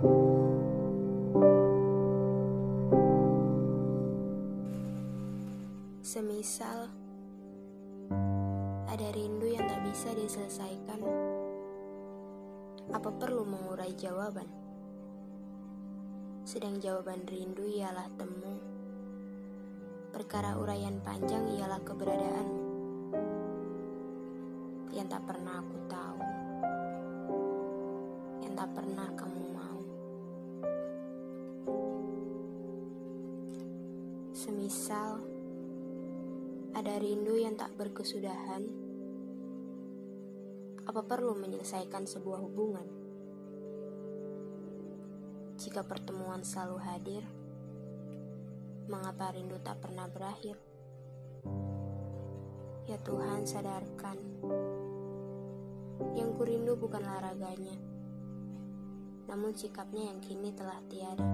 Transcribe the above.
Semisal ada rindu yang tak bisa diselesaikan, apa perlu mengurai jawaban? Sedang jawaban rindu ialah temu, perkara uraian panjang ialah keberadaan. Yang tak pernah aku tahu, yang tak pernah kamu Semisal ada rindu yang tak berkesudahan, apa perlu menyelesaikan sebuah hubungan? Jika pertemuan selalu hadir, mengapa rindu tak pernah berakhir? Ya Tuhan, sadarkan. Yang kurindu bukanlah raganya, namun sikapnya yang kini telah tiada.